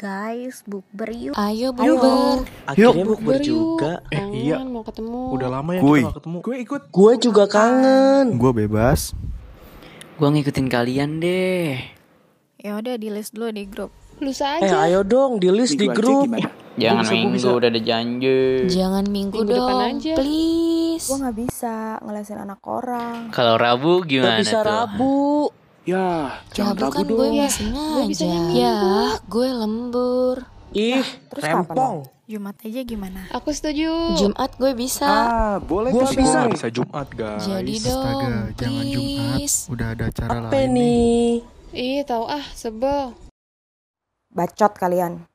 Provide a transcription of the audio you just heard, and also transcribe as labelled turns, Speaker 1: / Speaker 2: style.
Speaker 1: Guys, bukber yuk.
Speaker 2: Ayo bukber.
Speaker 3: Akhirnya bukber juga.
Speaker 4: Eh,
Speaker 5: Kangen,
Speaker 4: iya.
Speaker 5: mau ketemu.
Speaker 4: Udah lama ya
Speaker 6: Kuy.
Speaker 4: kita gak ketemu.
Speaker 6: Gue ikut.
Speaker 3: Gue juga kangen.
Speaker 6: Gue bebas.
Speaker 7: Gua ngikutin kalian deh.
Speaker 1: Ya udah di list dulu di grup.
Speaker 5: Lusa
Speaker 3: Eh
Speaker 5: aja.
Speaker 3: ayo dong di list di grup.
Speaker 7: Jangan
Speaker 4: bisa,
Speaker 7: minggu
Speaker 4: bisa.
Speaker 7: udah ada janji.
Speaker 2: Jangan minggu,
Speaker 5: Minggu depan
Speaker 2: dong,
Speaker 5: aja.
Speaker 2: please.
Speaker 1: Gue nggak bisa ngelesin anak orang.
Speaker 7: Kalau Rabu
Speaker 3: Gak
Speaker 7: gimana
Speaker 3: bisa
Speaker 7: tuh?
Speaker 3: Rabu.
Speaker 4: Ya, jangan
Speaker 2: Rabu
Speaker 4: ragu
Speaker 2: kan gue
Speaker 4: dong.
Speaker 2: masih
Speaker 5: gue bisanya
Speaker 2: ngajar. Ya, gue lembur.
Speaker 3: Ih,
Speaker 1: terus kapan
Speaker 3: rempong.
Speaker 1: Jumat aja gimana?
Speaker 5: Aku setuju.
Speaker 2: Jumat gue bisa.
Speaker 4: Ah, boleh
Speaker 3: Gua
Speaker 4: tuh
Speaker 3: bisa.
Speaker 4: Gak bisa Jumat, guys.
Speaker 2: Jadi dong,
Speaker 6: Astaga, jangan Jumat.
Speaker 2: please.
Speaker 6: Udah ada acara
Speaker 3: Apa
Speaker 6: lain nih.
Speaker 3: nih?
Speaker 5: Ih, tahu ah, sebel.
Speaker 1: Bacot kalian.